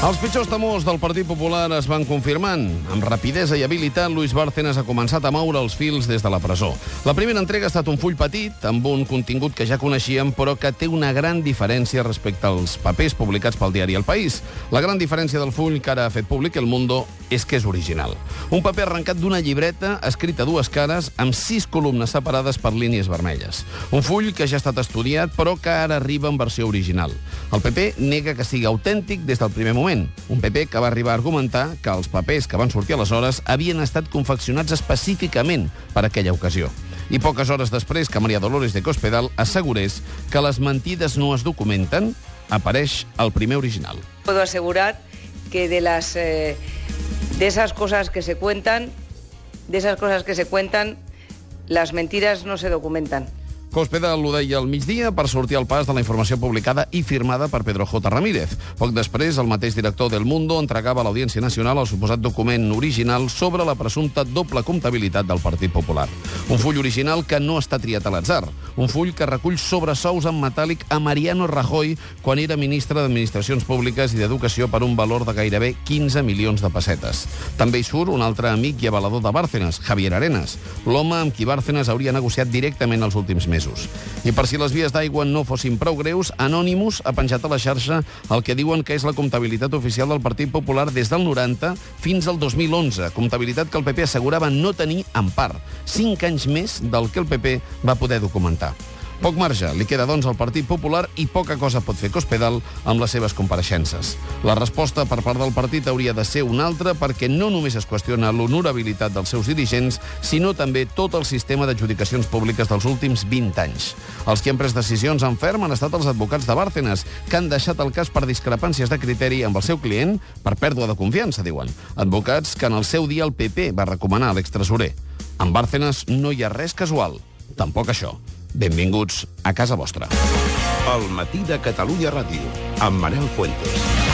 Els pitjors temors del Partit Popular es van confirmant. Amb rapidesa i habilitat, Luis Bárcenas ha començat a moure els fils des de la presó. La primera entrega ha estat un full petit, amb un contingut que ja coneixíem, però que té una gran diferència respecte als papers publicats pel diari El País. La gran diferència del full que ara ha fet públic El Mundo és que és original. Un paper arrencat d'una llibreta, escrita a dues cares, amb sis columnes separades per línies vermelles. Un full que ja ha estat estudiat, però que ara arriba en versió original. El PP nega que sigui autèntic des del primer moment. Un PP que va arribar a argumentar que els papers que van sortir aleshores havien estat confeccionats específicament per aquella ocasió. I poques hores després que Maria Dolores de Cospedal assegurés que les mentides no es documenten, apareix el primer original. Puedo asegurar que de las eh, de esas cosas que se cuentan, de esas cosas que se cuentan, las mentiras no se documentan. Cospedal ho deia al migdia per sortir al pas de la informació publicada i firmada per Pedro J. Ramírez. Poc després, el mateix director del Mundo entregava a l'Audiència Nacional el suposat document original sobre la presumpta doble comptabilitat del Partit Popular. Un full original que no està triat a l'atzar. Un full que recull sobresous en metàl·lic a Mariano Rajoy quan era ministre d'Administracions Públiques i d'Educació per un valor de gairebé 15 milions de pessetes. També hi surt un altre amic i avalador de Bárcenas, Javier Arenas, l'home amb qui Bárcenas hauria negociat directament els últims mesos. I per si les vies d'aigua no fossin prou greus, Anonymous ha penjat a la xarxa el que diuen que és la comptabilitat oficial del Partit Popular des del 90 fins al 2011, comptabilitat que el PP assegurava no tenir en part, 5 anys més del que el PP va poder documentar. Poc marge li queda, doncs, al Partit Popular i poca cosa pot fer Cospedal amb les seves compareixences. La resposta per part del partit hauria de ser una altra perquè no només es qüestiona l'honorabilitat dels seus dirigents, sinó també tot el sistema d'adjudicacions públiques dels últims 20 anys. Els que han pres decisions en ferm han estat els advocats de Bárcenas, que han deixat el cas per discrepàncies de criteri amb el seu client per pèrdua de confiança, diuen. Advocats que en el seu dia el PP va recomanar a l'extresorer. Amb Bárcenas no hi ha res casual, tampoc això. Benvinguts a casa vostra. El matí de Catalunya Ràdio, amb Manel Fuentes.